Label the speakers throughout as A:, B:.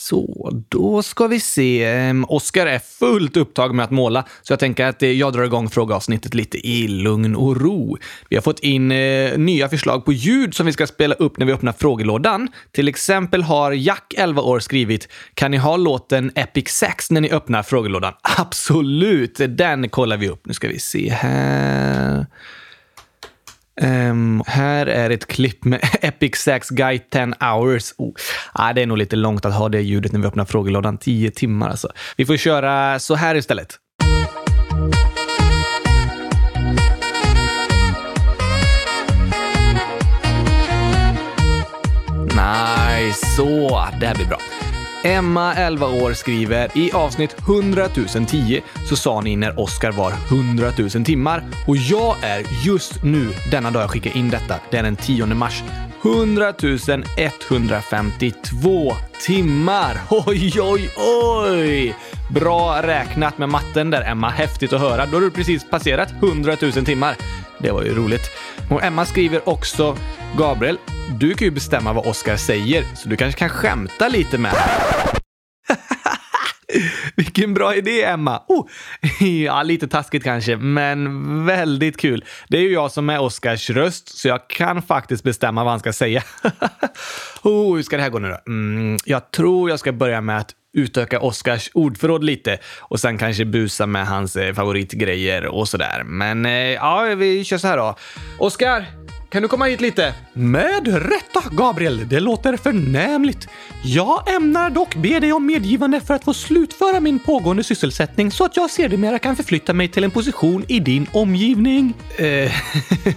A: Så, då ska vi se. Oskar är fullt upptagen med att måla, så jag tänker att eh, jag drar igång frågeavsnittet lite i lugn och ro. Vi har fått in eh, nya förslag på ljud som vi ska spela upp när vi öppnar frågelådan. Till exempel har Jack, 11 år, skrivit “Kan ni ha låten Epic Sex när ni öppnar frågelådan?” Absolut! Den kollar vi upp. Nu ska vi se här. Um, här är ett klipp med Epic Sax Guy 10 hours. Oh. Ah, det är nog lite långt att ha det ljudet när vi öppnar frågelådan. 10 timmar alltså. Vi får köra så här istället. Nice, så. Det här blir bra. Emma, 11 år, skriver i avsnitt 100 010 så sa ni när Oscar var 100 000 timmar och jag är just nu, denna dag jag skickar in detta, det är den 10 mars, 100 152 timmar. Oj, oj, oj! Bra räknat med matten där, Emma. Häftigt att höra. Då har du precis passerat 100 000 timmar. Det var ju roligt. Och Emma skriver också Gabriel, du kan ju bestämma vad Oscar säger, så du kanske kan skämta lite med vilken bra idé, Emma! Oh, ja, lite taskigt kanske, men väldigt kul. Det är ju jag som är Oscars röst, så jag kan faktiskt bestämma vad han ska säga. oh, hur ska det här gå nu då? Mm, jag tror jag ska börja med att utöka Oscars ordförråd lite och sen kanske busa med hans eh, favoritgrejer och sådär. Men eh, ja, vi kör så här då. Oscar, kan du komma hit lite?
B: Med rätta, Gabriel. Det låter förnämligt. Jag ämnar dock be dig om medgivande för att få slutföra min pågående sysselsättning så att jag sedermera kan förflytta mig till en position i din omgivning.
A: Eh,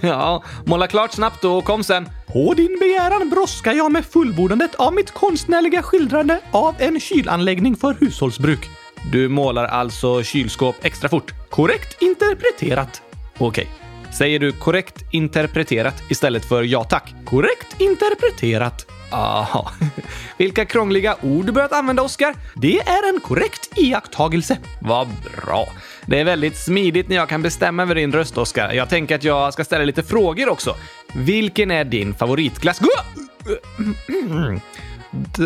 A: ja, måla klart snabbt och kom sen.
B: På din begäran brådskar jag med fullbordandet av mitt konstnärliga skildrande av en kylanläggning för hushållsbruk.
A: Du målar alltså kylskåp extra fort?
B: Korrekt interpreterat.
A: Okej. Okay. Säger du korrekt interpreterat istället för ja tack?
B: Korrekt interpreterat.
A: Aha. Vilka krångliga ord du börjat använda, Oskar.
B: Det är en korrekt iakttagelse.
A: Vad bra. Det är väldigt smidigt när jag kan bestämma över din röst, Oskar. Jag tänker att jag ska ställa lite frågor också. Vilken är din favoritglass?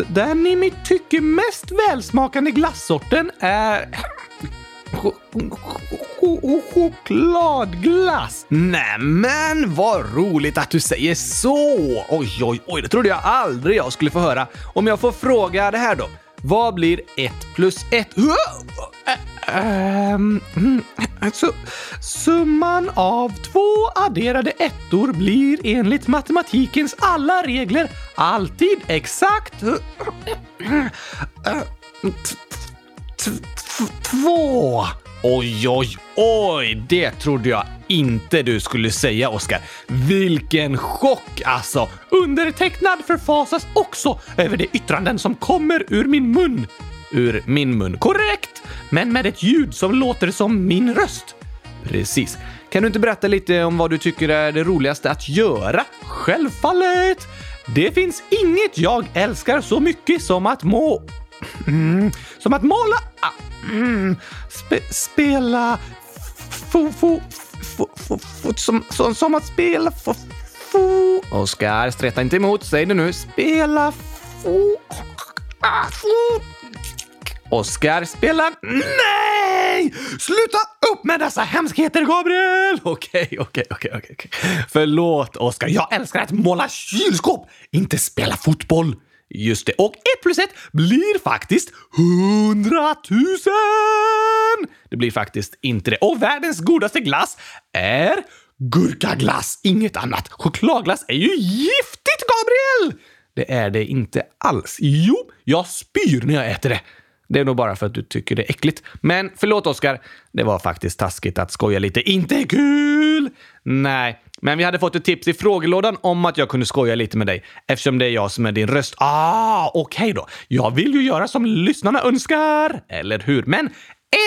B: Den i mitt tycke mest välsmakande glassorten är chokladglass.
A: Nämen, vad roligt att du säger så! Oj, oj, oj, det trodde jag aldrig jag skulle få höra. Om jag får fråga det här då. Vad blir ett plus ett?
B: Um, alltså, summan av två adderade ettor blir enligt matematikens alla regler alltid exakt eh, eh, eh, två.
A: Oj, oj, oj! Det trodde jag inte du skulle säga, Oskar. Vilken chock alltså!
B: Undertecknad förfasas också över de yttranden som kommer ur min mun.
A: Ur min mun.
B: Korrekt! Men med ett ljud som låter som min röst.
A: Precis. Kan du inte berätta lite om vad du tycker är det roligaste att göra?
B: Självfallet! Det finns inget jag älskar så mycket som att må... Mm, som att måla... Ah, mm, spe, spela... Fo, fo, fo, fo, fo, som, som, som att spela... Fo, fo.
A: Oskar, streta inte emot. Säg det nu.
B: Spela... Fo, ah, fo.
A: Oskar, spela...
B: Nej! Sluta upp med dessa hemskheter, Gabriel!
A: Okej, okej, okej, okej.
B: Förlåt, Oskar. Jag älskar att måla kylskåp, inte spela fotboll.
A: Just det.
B: Och ett plus ett blir faktiskt hundratusen!
A: Det blir faktiskt inte det. Och världens godaste glass är
B: gurkaglass, inget annat. Chokladglass är ju giftigt, Gabriel!
A: Det är det inte alls.
B: Jo, jag spyr när jag äter det.
A: Det är nog bara för att du tycker det är äckligt. Men förlåt Oskar, det var faktiskt taskigt att skoja lite.
B: Inte kul!
A: Nej, men vi hade fått ett tips i frågelådan om att jag kunde skoja lite med dig eftersom det är jag som är din röst.
B: Ah, okej okay då. Jag vill ju göra som lyssnarna önskar.
A: Eller hur?
B: Men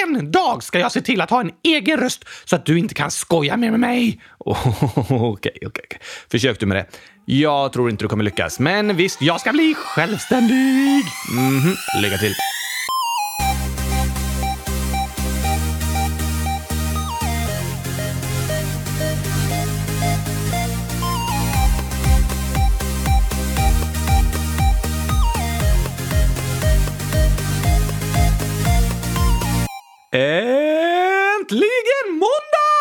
B: en dag ska jag se till att ha en egen röst så att du inte kan skoja mer med mig.
A: Okej, okej, okej. Försök du med det. Jag tror inte du kommer lyckas, men visst, jag ska bli självständig.
B: Mm -hmm. lycka till.
A: Äntligen måndag!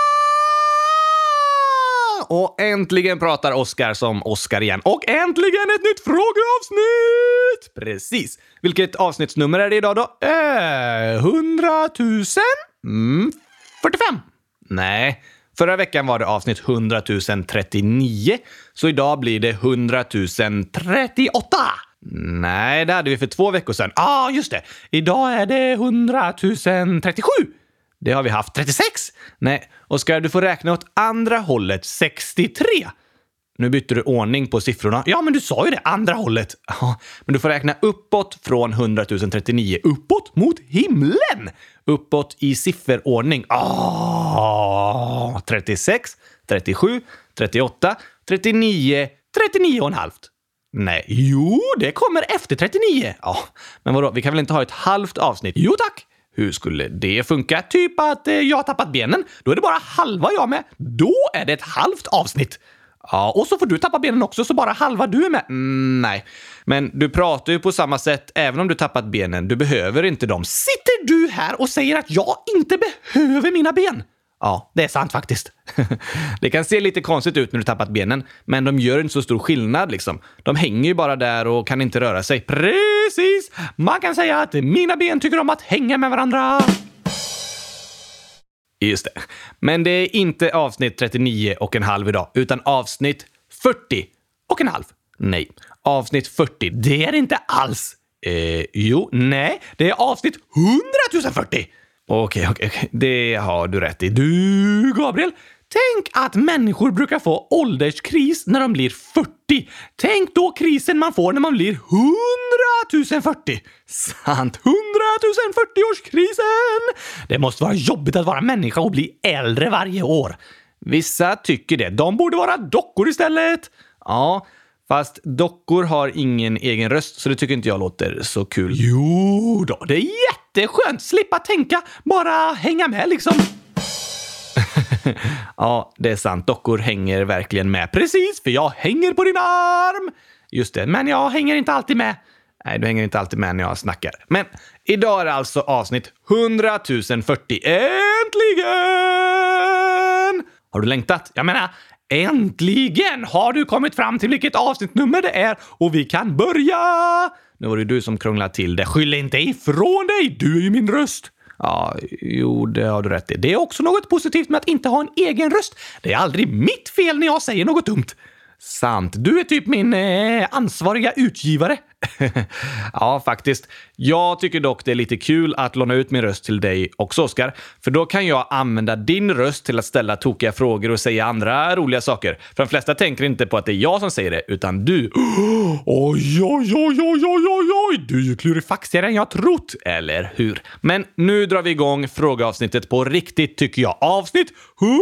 A: Och äntligen pratar Oskar som Oskar igen. Och äntligen ett nytt frågeavsnitt! Precis. Vilket avsnittsnummer är det idag då? Eh, 100 000? Mm, 45? Nej. Förra veckan var det avsnitt 100 039, så idag blir det 100 038. Nej, det hade vi för två veckor sedan. Ja, ah, just det. Idag är det 100 037. Det har vi haft 36. Nej, Oskar, du får räkna åt andra hållet 63. Nu bytte du ordning på siffrorna. Ja, men du sa ju det, andra hållet. Ja, men du får räkna uppåt från 100 039. Uppåt mot himlen! Uppåt i sifferordning. Ah, 36, 37, 38, 39, 39 och en halvt. Nej, jo, det kommer efter 39. Ja, men vadå, vi kan väl inte ha ett halvt avsnitt? Jo tack! Hur skulle det funka? Typ att eh, jag har tappat benen. Då är det bara halva jag med. Då är det ett halvt avsnitt. Ja, och så får du tappa benen också, så bara halva du är med. Mm, nej, men du pratar ju på samma sätt även om du tappat benen. Du behöver inte dem. Sitter du här och säger att jag inte behöver mina ben? Ja, det är sant faktiskt. det kan se lite konstigt ut när du tappat benen, men de gör inte så stor skillnad liksom. De hänger ju bara där och kan inte röra sig. Precis! Man kan säga att mina ben tycker om att hänga med varandra. Just det. Men det är inte avsnitt 39 och en halv idag, utan avsnitt 40 och en halv. Nej, avsnitt 40. Det är det inte alls. Eh, jo, nej, det är avsnitt 100 040. Okej, okej, okej. Det har du rätt i. Du, Gabriel. Tänk att människor brukar få ålderskris när de blir 40. Tänk då krisen man får när man blir 100 040. Sant, 100 040-årskrisen! Det måste vara jobbigt att vara människa och bli äldre varje år. Vissa tycker det. De borde vara dockor istället. Ja, fast dockor har ingen egen röst, så det tycker inte jag låter så kul. Jo då, det är jätteskönt! Slippa tänka, bara hänga med liksom. ja, det är sant. Dockor hänger verkligen med. Precis, för jag hänger på din arm! Just det, men jag hänger inte alltid med. Nej, du hänger inte alltid med när jag snackar. Men idag är det alltså avsnitt 100 040. Äntligen! Har du längtat? Jag menar, äntligen har du kommit fram till vilket avsnittnummer det är och vi kan börja! Nu var det du som krånglade till det. Skyll inte ifrån dig! Du är ju min röst. Ja, jo, det har du rätt i. Det är också något positivt med att inte ha en egen röst. Det är aldrig mitt fel när jag säger något dumt. Sant. Du är typ min eh, ansvariga utgivare. ja, faktiskt. Jag tycker dock det är lite kul att låna ut min röst till dig också, Oskar. För då kan jag använda din röst till att ställa tokiga frågor och säga andra roliga saker. För de flesta tänker inte på att det är jag som säger det, utan du. Oj, oj, oj, oj, oj, oj, oj! Du är ju klurifaxigare än jag trott, eller hur? Men nu drar vi igång frågeavsnittet på riktigt, tycker jag. Avsnitt 100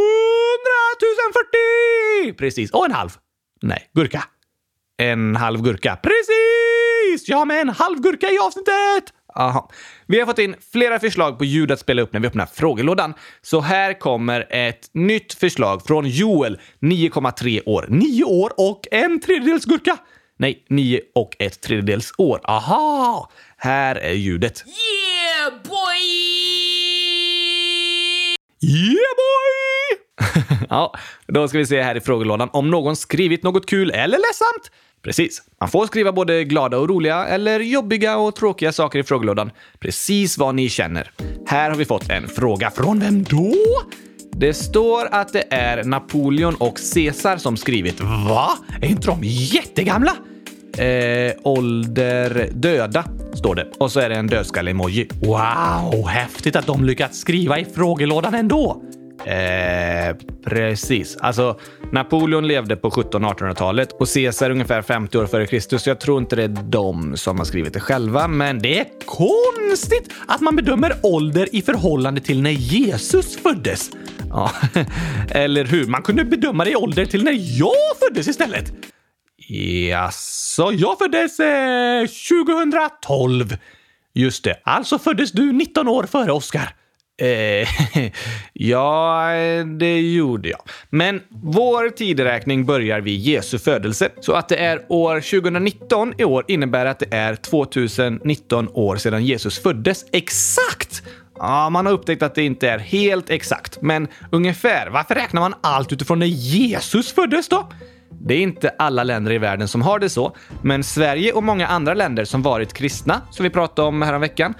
A: 040! Precis, och en halv. Nej, gurka. En halv gurka. Precis! Ja, med en halv gurka i avsnittet! Aha. Vi har fått in flera förslag på ljud att spela upp när vi öppnar frågelådan. Så här kommer ett nytt förslag från Joel, 9,3 år. 9 år och en tredjedels gurka. Nej, 9 och ett tredjedels år. Aha! Här är ljudet.
C: Yeah boy!
A: Yeah boy! ja, då ska vi se här i frågelådan om någon skrivit något kul eller ledsamt. Precis. Man får skriva både glada och roliga eller jobbiga och tråkiga saker i frågelådan. Precis vad ni känner. Här har vi fått en fråga från vem då? Det står att det är Napoleon och Caesar som skrivit. Va? Är inte de jättegamla? Eh, ålder döda, står det. Och så är det en dödskalle-emoji. Wow, häftigt att de lyckats skriva i frågelådan ändå. Eh, precis. Alltså, Napoleon levde på 1700-1800-talet och Caesar ungefär 50 år före Kristus. Jag tror inte det är de som har skrivit det själva, men det är konstigt att man bedömer ålder i förhållande till när Jesus föddes. Ja, eller hur? Man kunde bedöma det i ålder till när jag föddes istället. Jaså, jag föddes eh, 2012. Just det, alltså föddes du 19 år före Oscar. Eh, ja, det gjorde jag. Men vår tideräkning börjar vid Jesu födelse. Så att det är år 2019 i år innebär att det är 2019 år sedan Jesus föddes. Exakt! Ja, man har upptäckt att det inte är helt exakt, men ungefär. Varför räknar man allt utifrån när Jesus föddes då? Det är inte alla länder i världen som har det så, men Sverige och många andra länder som varit kristna, som vi pratade om häromveckan,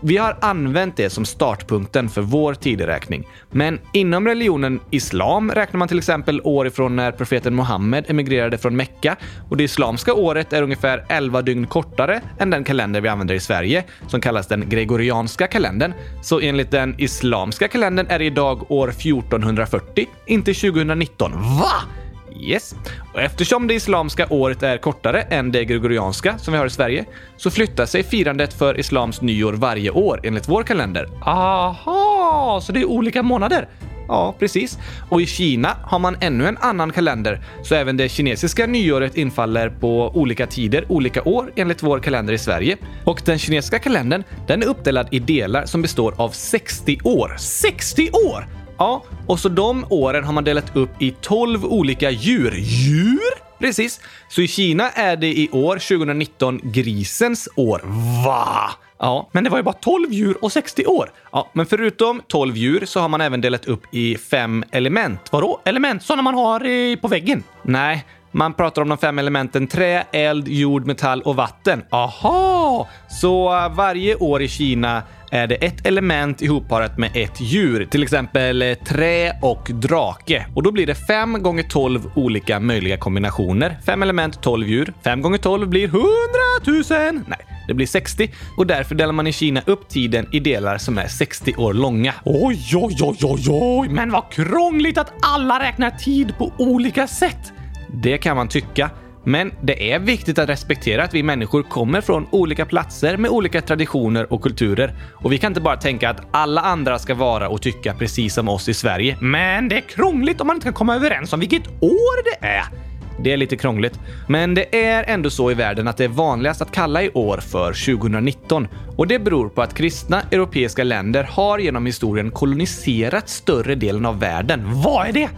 A: vi har använt det som startpunkten för vår tideräkning. Men inom religionen islam räknar man till exempel år ifrån när profeten Muhammed emigrerade från Mekka och det islamska året är ungefär 11 dygn kortare än den kalender vi använder i Sverige, som kallas den gregorianska kalendern. Så enligt den islamska kalendern är det idag år 1440, inte 2019. Va? Yes. Och eftersom det islamska året är kortare än det gregorianska som vi har i Sverige så flyttar sig firandet för islams nyår varje år enligt vår kalender. Aha, så det är olika månader? Ja, precis. Och i Kina har man ännu en annan kalender, så även det kinesiska nyåret infaller på olika tider, olika år enligt vår kalender i Sverige. Och den kinesiska kalendern, den är uppdelad i delar som består av 60 år. 60 år! Ja, och så de åren har man delat upp i 12 olika djur. Djur? Precis. Så i Kina är det i år 2019 grisens år. Va? Ja, men det var ju bara 12 djur och 60 år. Ja, men förutom 12 djur så har man även delat upp i fem element. Vadå? Element sådana man har på väggen? Nej, man pratar om de fem elementen trä, eld, jord, metall och vatten. Aha! Så uh, varje år i Kina är det ett element ihopparat med ett djur, till exempel eh, trä och drake. Och då blir det 5 gånger 12 olika möjliga kombinationer. 5 element, 12 djur. 5 gånger 12 blir 100 000! Nej, det blir 60 och därför delar man i Kina upp tiden i delar som är 60 år långa. Oj, oj, oj, oj, oj, men vad krångligt att alla räknar tid på olika sätt! Det kan man tycka. Men det är viktigt att respektera att vi människor kommer från olika platser med olika traditioner och kulturer. Och vi kan inte bara tänka att alla andra ska vara och tycka precis som oss i Sverige. Men det är krångligt om man inte kan komma överens om vilket år det är. Det är lite krångligt. Men det är ändå så i världen att det är vanligast att kalla i år för 2019. Och det beror på att kristna europeiska länder har genom historien koloniserat större delen av världen. Vad är det?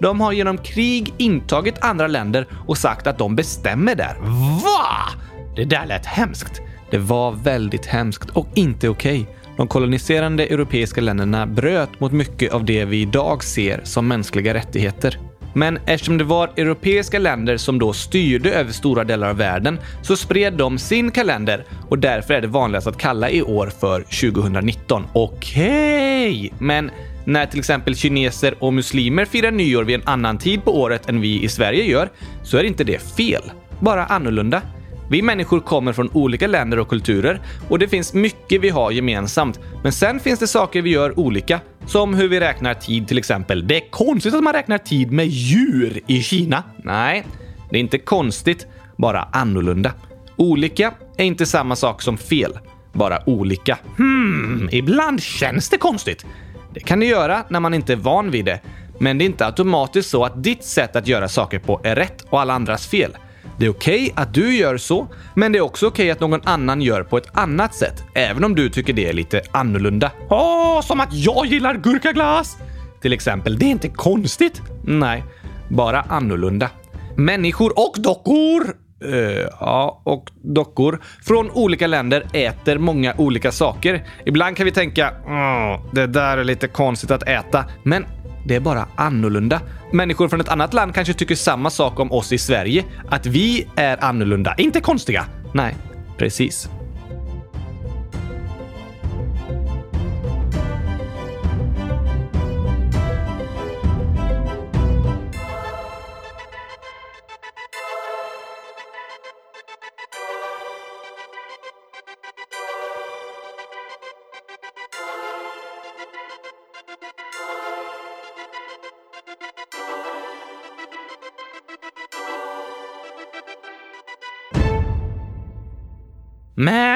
A: De har genom krig intagit andra länder och sagt att de bestämmer där. Va? Det där lät hemskt. Det var väldigt hemskt och inte okej. Okay. De koloniserande europeiska länderna bröt mot mycket av det vi idag ser som mänskliga rättigheter. Men eftersom det var europeiska länder som då styrde över stora delar av världen så spred de sin kalender och därför är det vanligast att kalla i år för 2019. Okej, okay. men när till exempel kineser och muslimer firar nyår vid en annan tid på året än vi i Sverige gör, så är inte det fel. Bara annorlunda. Vi människor kommer från olika länder och kulturer och det finns mycket vi har gemensamt. Men sen finns det saker vi gör olika, som hur vi räknar tid till exempel. Det är konstigt att man räknar tid med djur i Kina. Nej, det är inte konstigt, bara annorlunda. Olika är inte samma sak som fel, bara olika. Hmm, ibland känns det konstigt. Det kan det göra när man inte är van vid det, men det är inte automatiskt så att ditt sätt att göra saker på är rätt och alla andras fel. Det är okej okay att du gör så, men det är också okej okay att någon annan gör på ett annat sätt, även om du tycker det är lite annorlunda. Åh, som att jag gillar gurkaglass! Till exempel, det är inte konstigt. Nej, bara annorlunda. Människor och dockor Uh, ja, och dockor från olika länder äter många olika saker. Ibland kan vi tänka oh, det där är lite konstigt att äta, men det är bara annorlunda. Människor från ett annat land kanske tycker samma sak om oss i Sverige, att vi är annorlunda, inte konstiga. Nej, precis.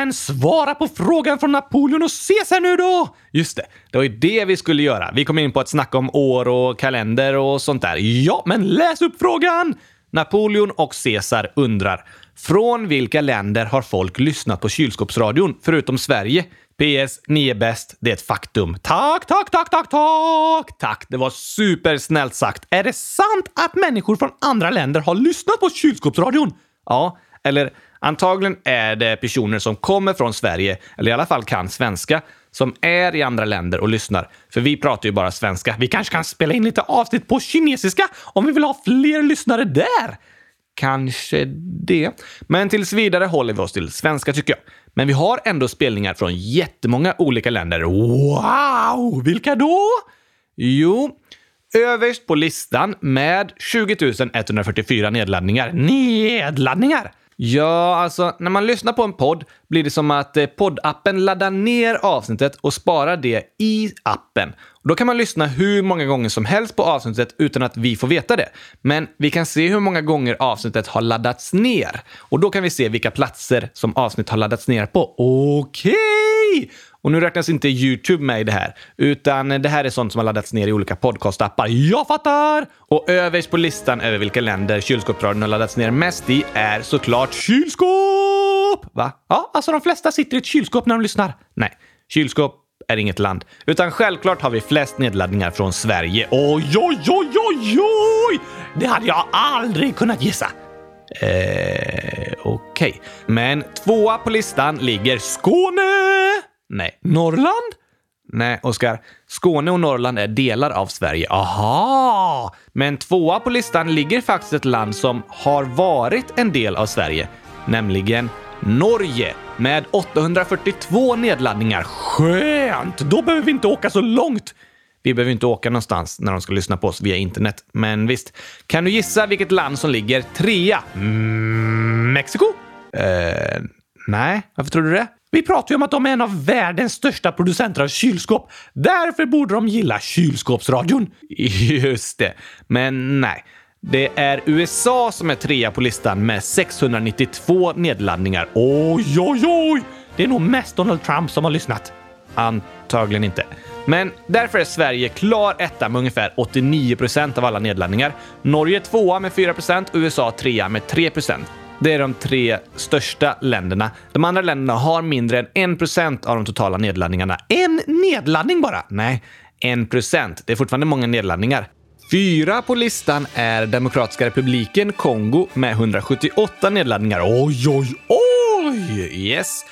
A: Men svara på frågan från Napoleon och Caesar nu då! Just det, det var ju det vi skulle göra. Vi kom in på att snacka om år och kalender och sånt där. Ja, men läs upp frågan! Napoleon och Caesar undrar. Från vilka länder har folk lyssnat på kylskåpsradion, förutom Sverige? PS, ni är bäst. Det är ett faktum. Tack, tack, tack, tack, tack! Tack, det var supersnällt sagt. Är det sant att människor från andra länder har lyssnat på kylskåpsradion? Ja, eller Antagligen är det personer som kommer från Sverige, eller i alla fall kan svenska, som är i andra länder och lyssnar. För vi pratar ju bara svenska. Vi kanske kan spela in lite avsnitt på kinesiska om vi vill ha fler lyssnare där. Kanske det. Men tills vidare håller vi oss till svenska tycker jag. Men vi har ändå spelningar från jättemånga olika länder. Wow! Vilka då? Jo, överst på listan med 20 144 nedladdningar. Nedladdningar! Ja, alltså när man lyssnar på en podd blir det som att eh, poddappen laddar ner avsnittet och sparar det i appen. Och då kan man lyssna hur många gånger som helst på avsnittet utan att vi får veta det. Men vi kan se hur många gånger avsnittet har laddats ner. Och då kan vi se vilka platser som avsnitt har laddats ner på. Okej! Okay. Och nu räknas inte YouTube med i det här, utan det här är sånt som har laddats ner i olika podcastappar. Jag fattar! Och överst på listan över vilka länder kylskåpsradion har laddats ner mest i är såklart kylskåp! Va? Ja, alltså de flesta sitter i ett kylskåp när de lyssnar. Nej, kylskåp är inget land. Utan självklart har vi flest nedladdningar från Sverige. Oj, oj, oj, oj, oj! Det hade jag aldrig kunnat gissa. Eh, Okej. Okay. Men tvåa på listan ligger Skåne! Nej. Norrland? Nej, Oskar. Skåne och Norrland är delar av Sverige. Aha! Men tvåa på listan ligger faktiskt ett land som har varit en del av Sverige, nämligen Norge med 842 nedladdningar. Skönt! Då behöver vi inte åka så långt. Vi behöver inte åka någonstans när de ska lyssna på oss via internet. Men visst, kan du gissa vilket land som ligger trea? Mm, Mexiko? Eh, nej, varför tror du det? Vi pratar ju om att de är en av världens största producenter av kylskåp. Därför borde de gilla kylskåpsradion. Just det. Men nej. Det är USA som är trea på listan med 692 nedladdningar. Oj, oj, oj! Det är nog mest Donald Trump som har lyssnat. Antagligen inte. Men därför är Sverige klar etta med ungefär 89 procent av alla nedladdningar. Norge tvåa med 4 procent USA trea med 3 procent. Det är de tre största länderna. De andra länderna har mindre än 1% av de totala nedladdningarna. En nedladdning bara? Nej, 1%. Det är fortfarande många nedladdningar. Fyra på listan är Demokratiska republiken Kongo med 178 nedladdningar. Oj, oj, oj! Yes.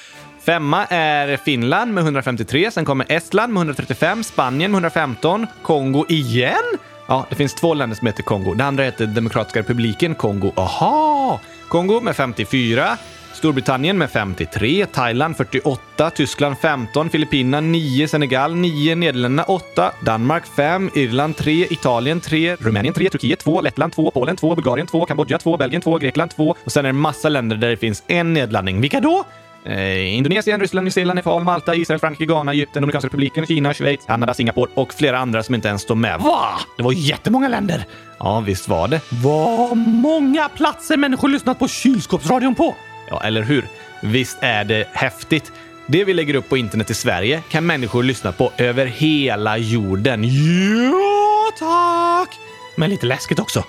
A: Femma är Finland med 153, sen kommer Estland med 135, Spanien med 115, Kongo igen? Ja, det finns två länder som heter Kongo. Det andra heter Demokratiska republiken Kongo. Aha! Kongo med 54, Storbritannien med 53, Thailand 48, Tyskland 15, Filippinerna 9, Senegal 9, Nederländerna 8, Danmark 5, Irland 3, Italien 3, Rumänien 3, Turkiet 2, Lettland 2, Polen 2, Bulgarien 2, Kambodja 2, Belgien 2, Grekland 2 och sen är det massa länder där det finns en nedladdning. Vilka då? Eh, Indonesien, Ryssland, Nya Zeeland, Nepal, Malta, Israel, Frankrike, Ghana, Egypten, Dominikanska republiken, Kina, Schweiz, Kanada, Singapore och flera andra som inte ens står med. Va? Det var jättemånga länder! Ja, visst var det. Vad många platser människor lyssnat på kylskåpsradion på! Ja, eller hur? Visst är det häftigt? Det vi lägger upp på internet i Sverige kan människor lyssna på över hela jorden. Ja, tack! Men lite läskigt också.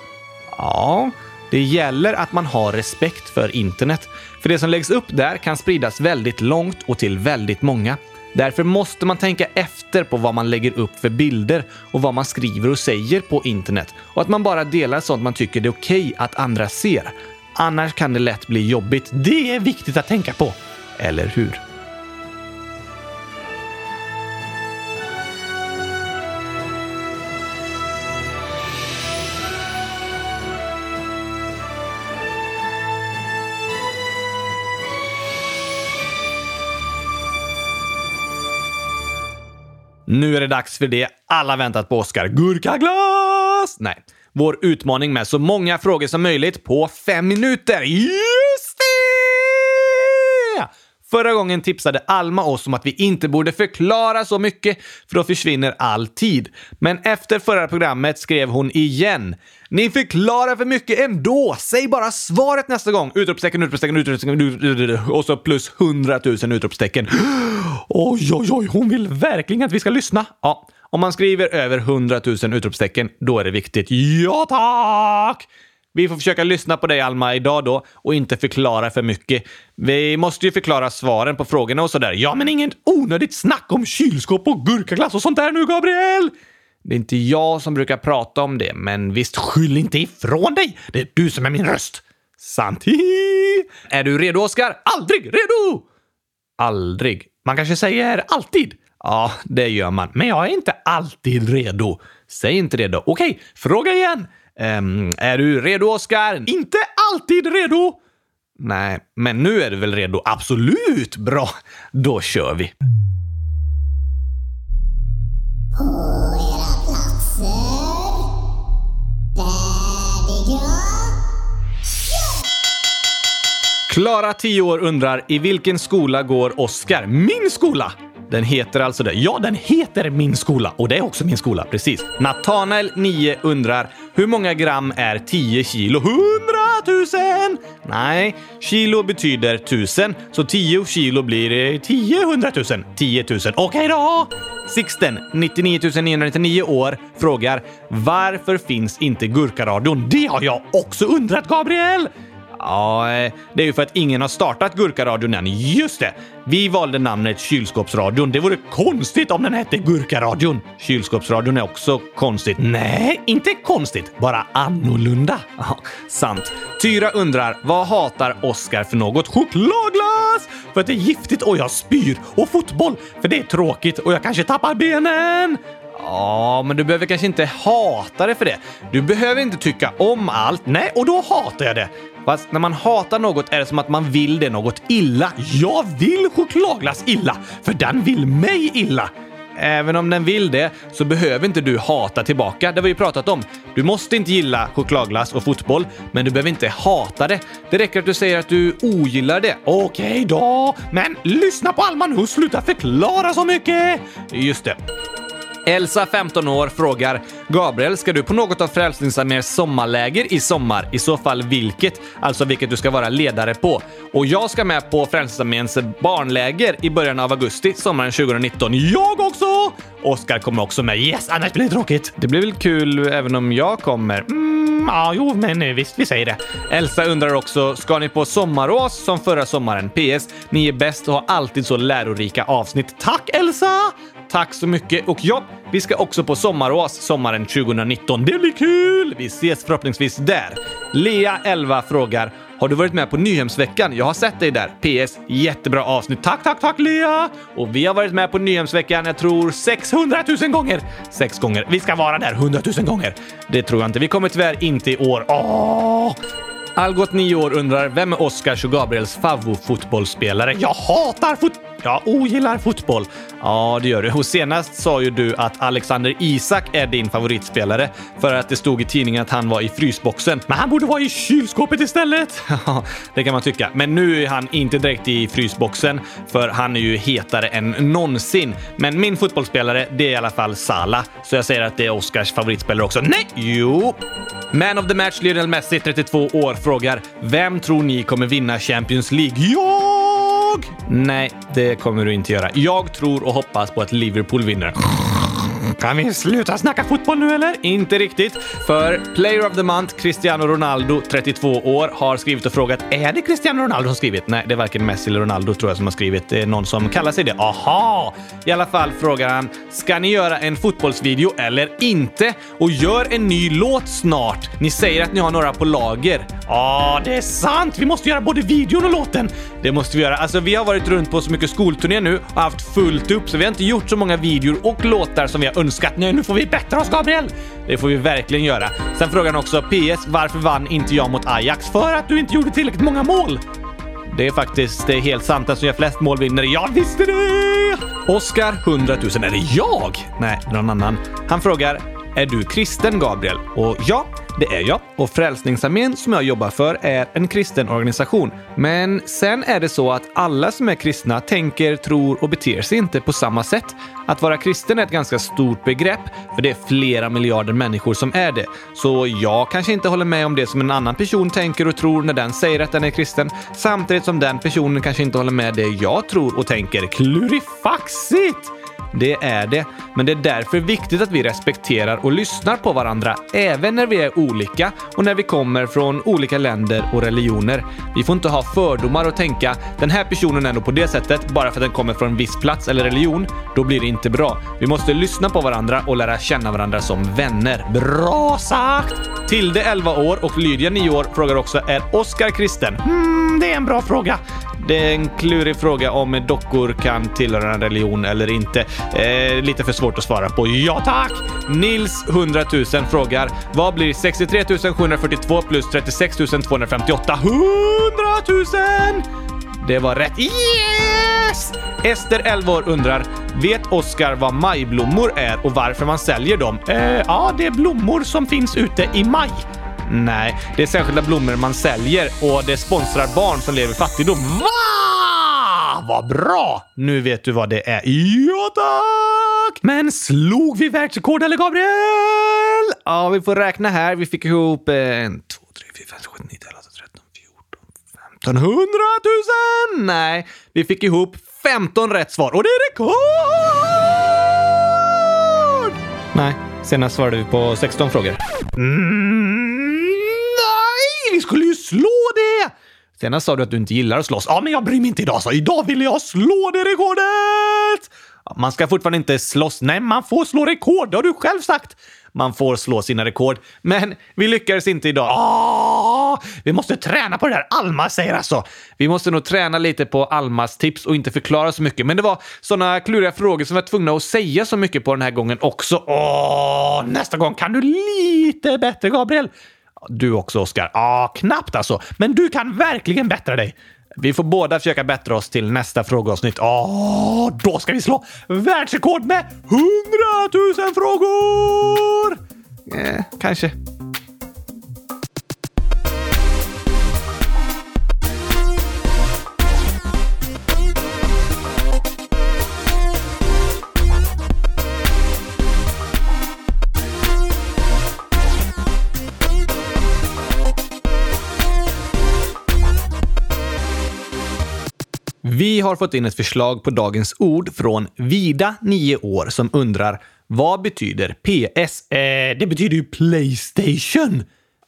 A: Ja, det gäller att man har respekt för internet. För det som läggs upp där kan spridas väldigt långt och till väldigt många. Därför måste man tänka efter på vad man lägger upp för bilder och vad man skriver och säger på internet och att man bara delar sånt man tycker det är okej okay att andra ser. Annars kan det lätt bli jobbigt. Det är viktigt att tänka på. Eller hur? Nu är det dags för det alla väntat på, Oskar. Gurkaglas! Nej, vår utmaning med så många frågor som möjligt på fem minuter. Yeah! Förra gången tipsade Alma oss om att vi inte borde förklara så mycket, för då försvinner all tid. Men efter förra programmet skrev hon igen. Ni förklarar för mycket ändå! Säg bara svaret nästa gång! Utropstecken, utropstecken, utropstecken, utropstecken och så plus hundratusen utropstecken. Oj, oj, oj, hon vill verkligen att vi ska lyssna. Ja, om man skriver över hundratusen utropstecken, då är det viktigt. Ja, tack! Vi får försöka lyssna på dig, Alma, idag då och inte förklara för mycket. Vi måste ju förklara svaren på frågorna och sådär. Ja, men inget onödigt snack om kylskåp och gurkaglass och sånt där nu, Gabriel! Det är inte jag som brukar prata om det, men visst, skyll inte ifrån dig! Det är du som är min röst! Sant. Är du redo, Oskar? Aldrig redo! Aldrig. Man kanske säger alltid. Ja, det gör man. Men jag är inte alltid redo. Säg inte det då. Okej, fråga igen. Um, är du redo, Oskar? Inte alltid redo. Nej, men nu är du väl redo? Absolut! Bra, då kör vi.
C: På era platser. Färdiga.
A: Klara, 10 år, undrar i vilken skola går Oskar? Min skola! Den heter alltså det. Ja, den heter Min skola och det är också min skola, precis. Natanael, 9, undrar hur många gram är 10 kilo? 100 000! Nej, kilo betyder tusen, så 10 kilo blir 10 100 000. 10 000. Okej då! Sixten, 99 999 år, frågar varför finns inte Gurkaradion? Det har jag också undrat, Gabriel! Ja, eh, det är ju för att ingen har startat Gurkaradion än. Just det! Vi valde namnet Kylskåpsradion. Det vore konstigt om den hette Gurkaradion. Kylskåpsradion är också konstigt. Nej, inte konstigt. Bara annorlunda. Ja, sant. Tyra undrar, vad hatar Oscar för något? Chokladglass! För att det är giftigt och jag spyr. Och fotboll, för det är tråkigt och jag kanske tappar benen. Ja, men du behöver kanske inte hata det för det. Du behöver inte tycka om allt. Nej, och då hatar jag det. Fast när man hatar något är det som att man vill det något illa. Jag vill chokladglass illa, för den vill mig illa. Även om den vill det så behöver inte du hata tillbaka. Det har vi ju pratat om. Du måste inte gilla chokladglass och fotboll, men du behöver inte hata det. Det räcker att du säger att du ogillar det. Okej då, men lyssna på Alma nu och sluta förklara så mycket! Just det. Elsa, 15 år, frågar Gabriel, ska du på något av Frälsningsarméns sommarläger i sommar? I så fall vilket? Alltså vilket du ska vara ledare på. Och jag ska med på Frälsningsarméns barnläger i början av augusti sommaren 2019. Jag också! Oskar kommer också med. Yes, annars blir det tråkigt. Det blir väl kul även om jag kommer? Mm, ja, jo, men visst, vi säger det. Elsa undrar också, ska ni på sommarås som förra sommaren? PS. Ni är bäst och har alltid så lärorika avsnitt. Tack Elsa! Tack så mycket. Och ja, vi ska också på sommarås sommaren 2019. Det blir kul! Vi ses förhoppningsvis där. Lea, 11, frågar har du varit med på Nyhemsveckan? Jag har sett dig där. PS. Jättebra avsnitt. Tack, tack, tack Lea! Och vi har varit med på Nyhemsveckan, jag tror 600 000 gånger. Sex gånger. Vi ska vara där 100 000 gånger. Det tror jag inte. Vi kommer tyvärr inte i år. Åh! Algot, 9 år, undrar vem är Oscars och Gabriels favoritfotbollsspelare? Jag hatar fotboll! Jag ogillar oh, fotboll. Ja, det gör du. Och senast sa ju du att Alexander Isak är din favoritspelare för att det stod i tidningen att han var i frysboxen. Men han borde vara i kylskåpet istället! Ja, det kan man tycka. Men nu är han inte direkt i frysboxen för han är ju hetare än någonsin. Men min fotbollsspelare, det är i alla fall Sala. Så jag säger att det är Oscars favoritspelare också. Nej! Jo! Man of the match, Lionel Messi, 32 år, frågar vem tror ni kommer vinna Champions League? Ja! Jag! Nej, det kommer du inte göra. Jag tror och hoppas på att Liverpool vinner. Kan vi sluta snacka fotboll nu eller? Inte riktigt. För Player of the Month, Cristiano Ronaldo, 32 år, har skrivit och frågat är det Cristiano Ronaldo som skrivit? Nej, det är varken Messi eller Ronaldo tror jag som har skrivit. Det är någon som kallar sig det. Aha! I alla fall frågar han, ska ni göra en fotbollsvideo eller inte? Och gör en ny låt snart. Ni säger att ni har några på lager. Ja, det är sant! Vi måste göra både videon och låten. Det måste vi göra. Alltså, vi har varit runt på så mycket skolturné nu och haft fullt upp, så vi har inte gjort så många videor och låtar som vi har önskat. Nej, nu får vi bättra oss, Gabriel! Det får vi verkligen göra. Sen frågar han också PS. Varför vann inte jag mot Ajax? För att du inte gjorde tillräckligt många mål. Det är faktiskt det är helt sant. Alltså, Den som gör flest mål vinner. Jag visste det! Oskar 100 000. Är det jag? Nej, någon annan. Han frågar är du kristen, Gabriel? Och ja, det är jag. Och Frälsningsarmén som jag jobbar för är en kristen organisation. Men sen är det så att alla som är kristna tänker, tror och beter sig inte på samma sätt. Att vara kristen är ett ganska stort begrepp, för det är flera miljarder människor som är det. Så jag kanske inte håller med om det som en annan person tänker och tror när den säger att den är kristen, samtidigt som den personen kanske inte håller med det jag tror och tänker. Klurifaxigt! Det är det, men det är därför viktigt att vi respekterar och lyssnar på varandra, även när vi är olika och när vi kommer från olika länder och religioner. Vi får inte ha fördomar och tänka den här personen är nog på det sättet bara för att den kommer från en viss plats eller religion. Då blir det inte bra. Vi måste lyssna på varandra och lära känna varandra som vänner. Bra sagt! Tilde 11 år och Lydia 9 år frågar också är Oskar kristen? Hmm, det är en bra fråga det är en klurig fråga om dockor kan tillhöra en religion eller inte. Eh, lite för svårt att svara på. Ja tack! Nils 100 000 frågar vad blir 63 742 plus 36 258? 100 000! Det var rätt. Yes! Ester, 11 år, undrar Vet Oskar vad majblommor är och varför man säljer dem? Eh, ja, det är blommor som finns ute i maj. Nej, det är särskilda blommor man säljer och det sponsrar barn som lever i fattigdom. Va? Vad bra! Nu vet du vad det är. Ja, tack! Men slog vi världsrekord eller Gabriel? Ja, vi får räkna här. Vi fick ihop en, två, tre, fyra, fem, sex, sju, nio, elva, tretton, fjorton, femton, hundratusen! Nej, vi fick ihop 15 rätt svar och det är rekord! Nej, senast svarade vi på 16 frågor. Mm, vi skulle ju slå det! Senast sa du att du inte gillar att slåss. Ja, men jag bryr mig inte idag, så idag vill jag slå det rekordet! Man ska fortfarande inte slåss. Nej, man får slå rekord. Det har du själv sagt. Man får slå sina rekord. Men vi lyckades inte idag. Åh, vi måste träna på det där Alma säger alltså. Vi måste nog träna lite på Almas tips och inte förklara så mycket. Men det var såna kluriga frågor som vi var tvungna att säga så mycket på den här gången också. Åh, nästa gång kan du lite bättre, Gabriel. Du också, Oskar. Ja, knappt alltså. Men du kan verkligen bättra dig. Vi får båda försöka bättra oss till nästa frågeavsnitt. Åh, då ska vi slå världsrekord med 100 000 frågor! Eh, kanske. Har fått in ett förslag på dagens ord från Vida, 9 år, som undrar vad betyder PS? Eh, det betyder ju Playstation.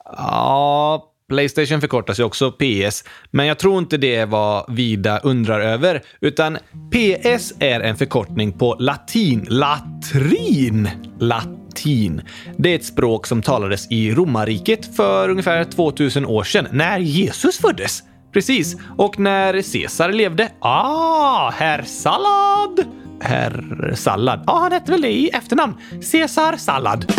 A: Ja, Playstation förkortas ju också PS, men jag tror inte det är vad Vida undrar över, utan PS är en förkortning på latin. Latrin! Latin. Det är ett språk som talades i romarriket för ungefär 2000 år sedan, när Jesus föddes. Precis. Och när Caesar levde? Ah, herr Sallad! Herr Sallad. Ja, ah, han hette väl det i efternamn. Caesar Sallad.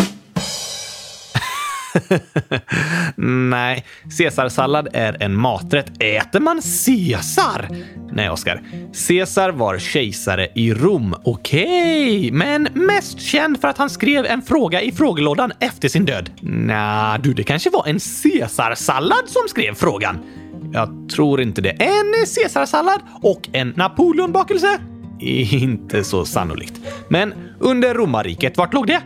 A: Nej, caesarsallad är en maträtt. Äter man caesar? Nej, Oskar. Caesar var kejsare i Rom. Okej, okay. men mest känd för att han skrev en fråga i frågelådan efter sin död. Nja, du, det kanske var en caesarsallad som skrev frågan. Jag tror inte det. En caesarsallad och en napoleonbakelse? Inte så sannolikt. Men under romarriket, vart låg det?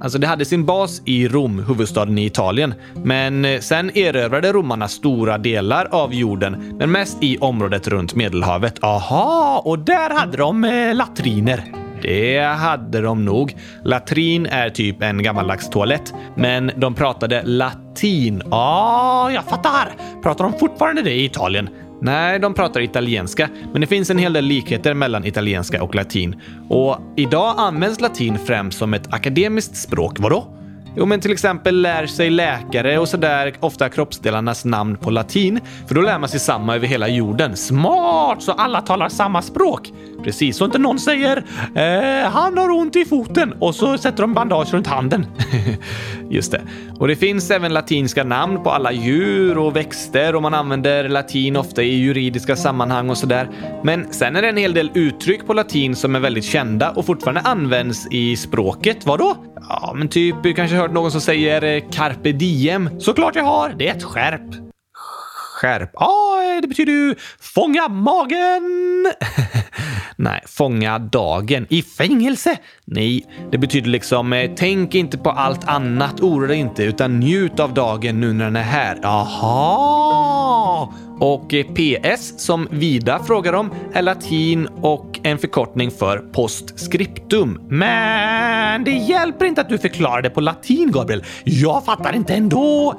A: Alltså det hade sin bas i Rom, huvudstaden i Italien. Men sen erövrade romarna stora delar av jorden, men mest i området runt Medelhavet. Aha, och där hade de eh, latriner. Det hade de nog. Latrin är typ en gammaldags toalett, men de pratade latin. Ja, ah, jag fattar! Pratar de fortfarande det i Italien? Nej, de pratar italienska, men det finns en hel del likheter mellan italienska och latin. Och idag används latin främst som ett akademiskt språk. Vadå? Jo, men till exempel lär sig läkare och sådär ofta kroppsdelarnas namn på latin, för då lär man sig samma över hela jorden. Smart! Så alla talar samma språk. Precis, så inte någon säger eh, “han har ont i foten” och så sätter de bandage runt handen. Just det. Och det finns även latinska namn på alla djur och växter och man använder latin ofta i juridiska sammanhang och sådär. Men sen är det en hel del uttryck på latin som är väldigt kända och fortfarande används i språket. Vadå? Ja, men typ, du kanske hört någon som säger eh, carpe diem. Såklart jag har! Det är ett skärp. Skärp. Ja, ah, det betyder ju fånga magen. Nej, fånga dagen. I fängelse? Nej, det betyder liksom eh, tänk inte på allt annat, oroa dig inte, utan njut av dagen nu när den är här. Jaha! Och eh, PS, som Vida frågar om, är latin och en förkortning för postscriptum. Men det hjälper inte att du förklarar det på latin, Gabriel. Jag fattar inte ändå.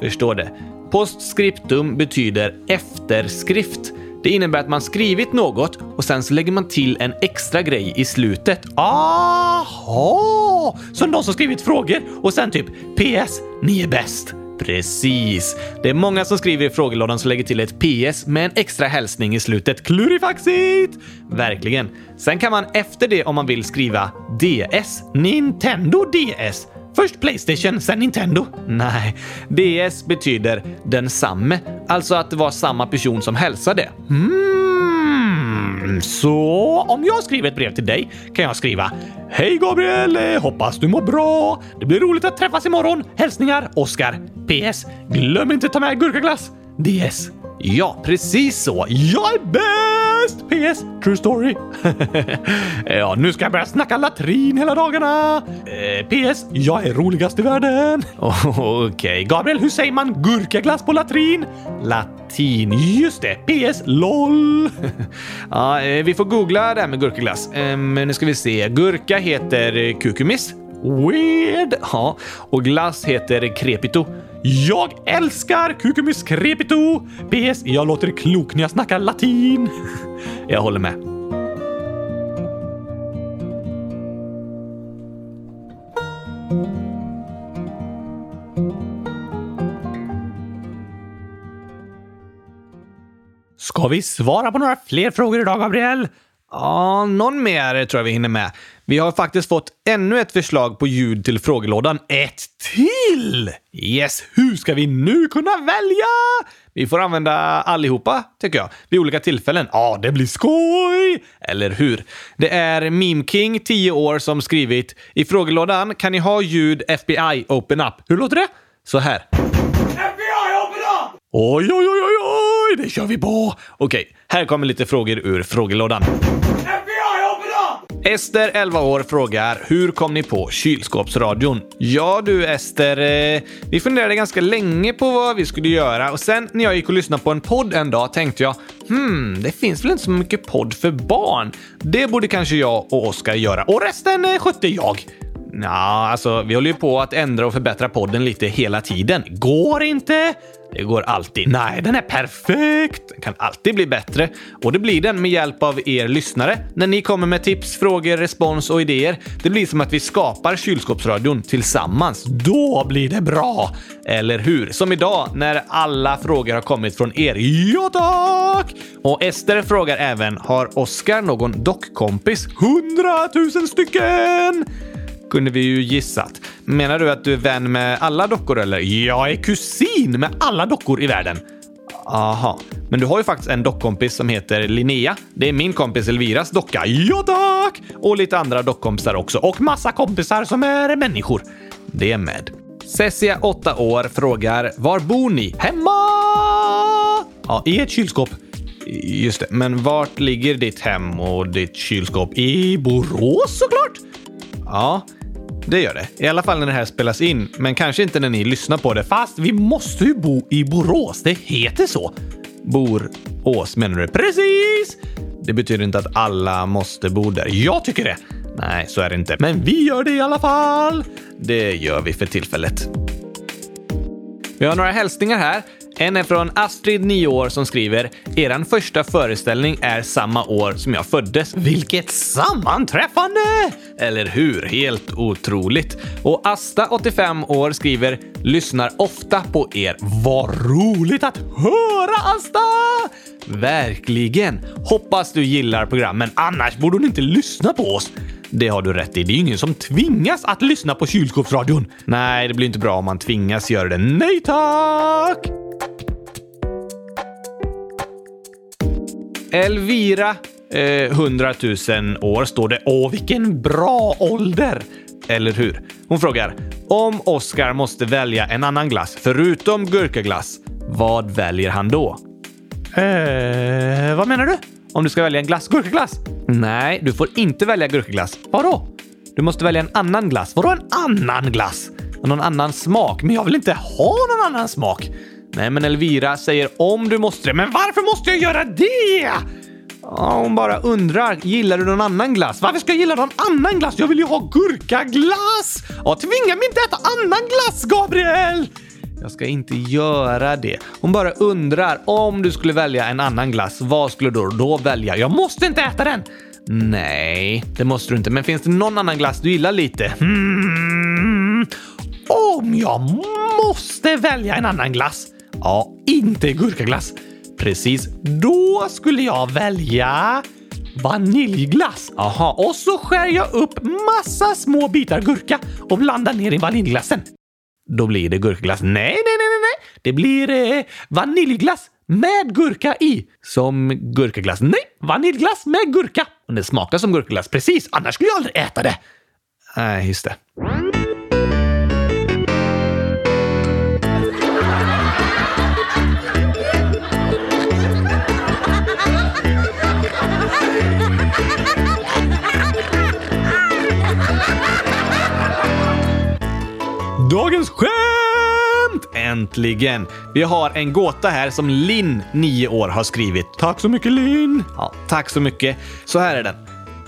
A: Förstår det. Postscriptum betyder efterskrift. Det innebär att man skrivit något och sen så lägger man till en extra grej i slutet. Aha! Som de som skrivit frågor och sen typ PS, ni är bäst. Precis. Det är många som skriver i frågelådan som lägger till ett PS med en extra hälsning i slutet. Klurifaxigt! Verkligen. Sen kan man efter det om man vill skriva DS, Nintendo DS. Först Playstation, sen Nintendo. Nej, DS betyder densamme. Alltså att det var samma person som hälsade. Mm, så om jag skriver ett brev till dig kan jag skriva Hej Gabriel! Eh, hoppas du mår bra. Det blir roligt att träffas imorgon. Hälsningar Oskar. PS. Glöm inte ta med gurkaglass. DS. Ja, precis så. Jag är bäst! PS. True story. ja, nu ska jag börja snacka latrin hela dagarna. Eh, PS. Jag är roligast i världen. Okej, Gabriel, hur säger man gurkaglass på latrin? Latin. Just det. PS. LOL. ja, eh, vi får googla det här med gurkaglass. Eh, nu ska vi se. Gurka heter kukumis. Weird! Ja, och glass heter crepito. Jag älskar kukumis crepito! PS. Jag låter klok när jag snackar latin. jag håller med. Ska vi svara på några fler frågor idag, Gabriel? Ja, någon mer tror jag vi hinner med. Vi har faktiskt fått ännu ett förslag på ljud till frågelådan. Ett till! Yes, hur ska vi nu kunna välja? Vi får använda allihopa, tycker jag, vid olika tillfällen. Ja, det blir skoj! Eller hur? Det är Meme King, 10 år, som skrivit i frågelådan kan ni ha ljud FBI Open Up. Hur låter det? Så här. Oj, oj, oj, oj, oj, det kör vi på! Okej, här kommer lite frågor ur frågelådan. Ester, 11 år, frågar hur kom ni på kylskåpsradion? Ja du Ester, eh, vi funderade ganska länge på vad vi skulle göra och sen när jag gick och lyssnade på en podd en dag tänkte jag hmm, det finns väl inte så mycket podd för barn. Det borde kanske jag och Oskar göra och resten eh, skötte jag. Ja, alltså vi håller ju på att ändra och förbättra podden lite hela tiden. Går inte? Det går alltid. Nej, den är perfekt! Den kan alltid bli bättre. Och det blir den med hjälp av er lyssnare. När ni kommer med tips, frågor, respons och idéer. Det blir som att vi skapar kylskåpsradion tillsammans. Då blir det bra! Eller hur? Som idag när alla frågor har kommit från er. Ja tack! Och Ester frågar även, har Oskar någon dockkompis? Hundratusen stycken! Kunde vi ju gissat. Menar du att du är vän med alla dockor eller? Jag är kusin med alla dockor i världen. Aha, men du har ju faktiskt en dockkompis som heter Linnea. Det är min kompis Elviras docka. Ja tack! Och lite andra dockkompisar också. Och massa kompisar som är människor. Det är med. Cessia, 8 år, frågar var bor ni? Hemma! Ja, i ett kylskåp. Just det, men vart ligger ditt hem och ditt kylskåp? I Borås såklart! Ja, det gör det. I alla fall när det här spelas in, men kanske inte när ni lyssnar på det. Fast vi måste ju bo i Borås. Det heter så. Borås menar du? Precis! Det betyder inte att alla måste bo där. Jag tycker det. Nej, så är det inte. Men vi gör det i alla fall. Det gör vi för tillfället. Vi har några hälsningar här. En är från Astrid, 9 år, som skriver “Eran första föreställning är samma år som jag föddes. Vilket sammanträffande! Eller hur? Helt otroligt.” Och Asta, 85 år, skriver “Lyssnar ofta på er. Vad roligt att höra, Asta! Verkligen! Hoppas du gillar programmen, annars borde hon inte lyssna på oss. Det har du rätt i. Det är ju ingen som tvingas att lyssna på kylskåpsradion. Nej, det blir inte bra om man tvingas göra det. Nej tack! Elvira, eh, 100 000 år står det. Åh, vilken bra ålder! Eller hur? Hon frågar om Oscar måste välja en annan glass förutom gurkaglass. Vad väljer han då? Eh, vad menar du? Om du ska välja en glass? Gurkaglass? Nej, du får inte välja gurkaglass. Vadå? Du måste välja en annan glass. Vadå en annan glass? Någon annan smak? Men jag vill inte ha någon annan smak. Nej, men Elvira säger om du måste det. Men varför måste jag göra det? Ja, hon bara undrar. Gillar du någon annan glass? Varför ska jag gilla någon annan glass? Jag vill ju ha gurkaglass! Ja, tvinga mig inte äta annan glass, Gabriel! Jag ska inte göra det. Hon bara undrar om du skulle välja en annan glass, vad skulle du då välja? Jag måste inte äta den! Nej, det måste du inte. Men finns det någon annan glass du gillar lite? Mm. Om jag
B: måste välja en annan glass. Ja, inte gurkaglass. Precis, då skulle jag välja vaniljglass. Aha, och så skär jag upp massa små bitar gurka och blandar ner i vaniljglassen. Då blir det gurkaglass. Nej, nej, nej, nej, nej. Det blir eh, vaniljglass med gurka i. Som gurkaglass. Nej, vaniljglass med gurka. Och det smakar som gurkaglass, precis. Annars skulle jag aldrig äta det.
A: Nej, just det. Dagens skämt! Äntligen! Vi har en gåta här som Linn, 9 år, har skrivit.
B: Tack så mycket, Linn.
A: Ja, tack så mycket. Så här är den.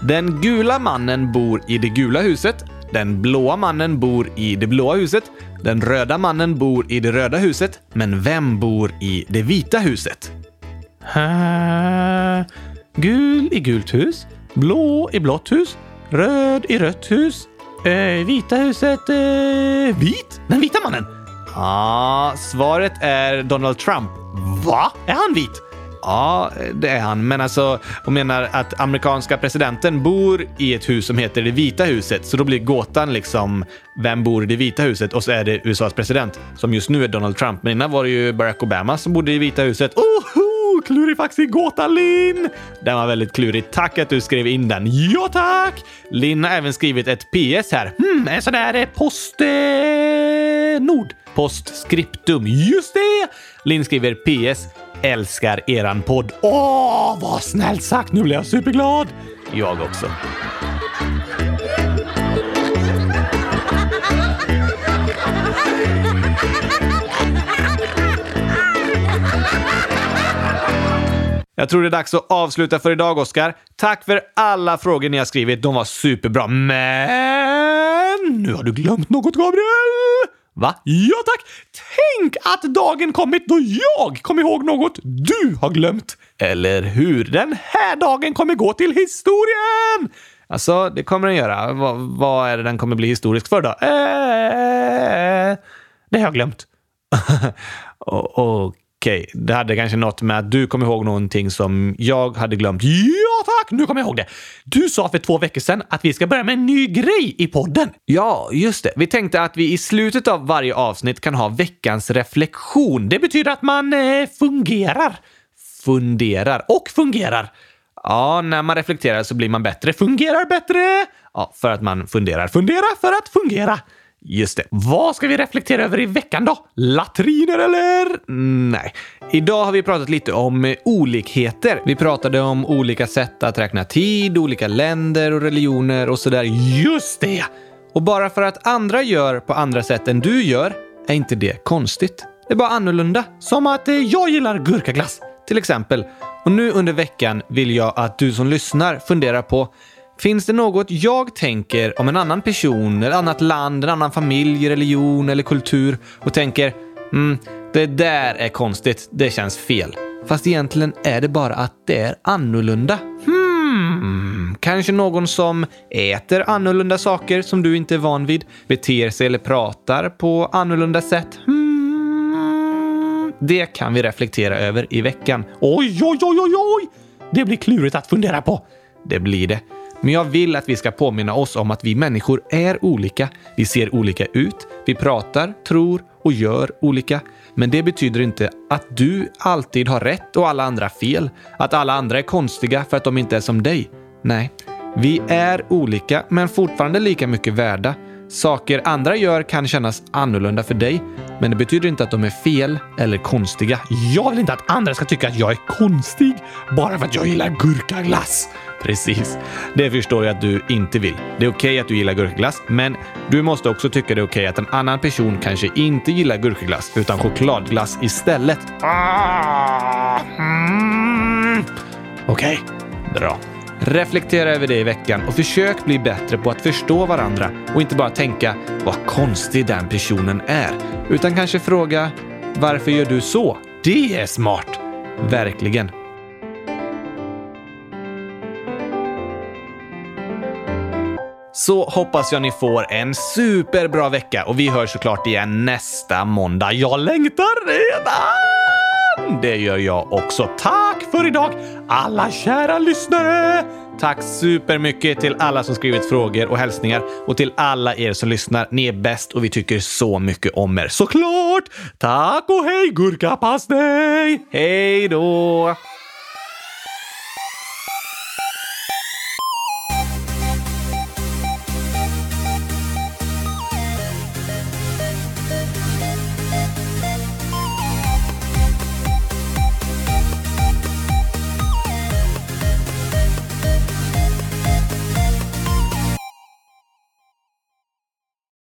A: Den gula mannen bor i det gula huset. Den blåa mannen bor i det blåa huset. Den röda mannen bor i det röda huset. Men vem bor i det vita huset?
B: Uh, gul i gult hus, blå i blått hus, röd i rött hus, uh, vita huset uh, vit. Den vita mannen.
A: Ja, svaret är Donald Trump.
B: Va? Är han vit?
A: Ja, det är han. Men alltså, hon menar att amerikanska presidenten bor i ett hus som heter det vita huset. Så då blir gåtan liksom, vem bor i det vita huset? Och så är det USAs president, som just nu är Donald Trump. Men innan var det ju Barack Obama som bodde i vita huset.
B: Oho! Klurifaxig gåta, Linn!
A: Den var väldigt klurig. Tack att du skrev in den.
B: Ja, tack!
A: Linn har även skrivit ett PS här.
B: Hmm, en sån där eh, postnord.
A: Postscriptum.
B: Just det!
A: Linn skriver PS. Älskar eran podd.
B: Åh, vad snällt sagt! Nu blir jag superglad!
A: Jag också. Jag tror det är dags att avsluta för idag, Oskar. Tack för alla frågor ni har skrivit. De var superbra. Men
B: nu har du glömt något, Gabriel!
A: Va?
B: Ja tack! Tänk att dagen kommit då jag kom ihåg något du har glömt.
A: Eller hur?
B: Den här dagen kommer gå till historien!
A: Alltså, det kommer den göra. V vad är det den kommer bli historisk för då?
B: Eh, det har jag glömt.
A: Okej, Okej, det hade kanske något med att du kom ihåg någonting som jag hade glömt.
B: Ja tack, nu kommer jag ihåg det. Du sa för två veckor sedan att vi ska börja med en ny grej i podden.
A: Ja, just det. Vi tänkte att vi i slutet av varje avsnitt kan ha veckans reflektion.
B: Det betyder att man eh, fungerar.
A: Funderar
B: och fungerar.
A: Ja, när man reflekterar så blir man bättre.
B: Fungerar bättre!
A: Ja, för att man funderar.
B: Fundera för att fungera.
A: Just det.
B: Vad ska vi reflektera över i veckan då? Latriner eller?
A: Nej. Idag har vi pratat lite om eh, olikheter. Vi pratade om olika sätt att räkna tid, olika länder och religioner och sådär.
B: Just det!
A: Och bara för att andra gör på andra sätt än du gör är inte det konstigt. Det är bara annorlunda.
B: Som att eh, jag gillar gurkaglass.
A: Till exempel. Och nu under veckan vill jag att du som lyssnar funderar på Finns det något jag tänker om en annan person, ett annat land, en annan familj, religion eller kultur och tänker mm, det där är konstigt, det känns fel. Fast egentligen är det bara att det är annorlunda. Hmm, kanske någon som äter annorlunda saker som du inte är van vid, beter sig eller pratar på annorlunda sätt. Hmm, det kan vi reflektera över i veckan.
B: Oj, oj, oj, oj, oj! Det blir klurigt att fundera på.
A: Det blir det. Men jag vill att vi ska påminna oss om att vi människor är olika. Vi ser olika ut, vi pratar, tror och gör olika. Men det betyder inte att du alltid har rätt och alla andra fel. Att alla andra är konstiga för att de inte är som dig. Nej, vi är olika men fortfarande lika mycket värda. Saker andra gör kan kännas annorlunda för dig, men det betyder inte att de är fel eller konstiga.
B: Jag vill inte att andra ska tycka att jag är konstig bara för att jag gillar gurkaglass.
A: Precis. Det förstår jag att du inte vill. Det är okej okay att du gillar gurkaglass, men du måste också tycka det är okej okay att en annan person kanske inte gillar gurkaglass utan chokladglass istället.
B: Ah, mm.
A: Okej, okay. bra. Reflektera över det i veckan och försök bli bättre på att förstå varandra och inte bara tänka vad konstig den personen är, utan kanske fråga varför gör du så? Det är smart! Verkligen. Så hoppas jag ni får en superbra vecka och vi hörs såklart igen nästa måndag. Jag längtar redan! Det gör jag också. Tack för idag, alla kära lyssnare! Tack supermycket till alla som skrivit frågor och hälsningar och till alla er som lyssnar. Ni är bäst och vi tycker så mycket om er. Såklart! Tack och hej gurkapastej! Hej då!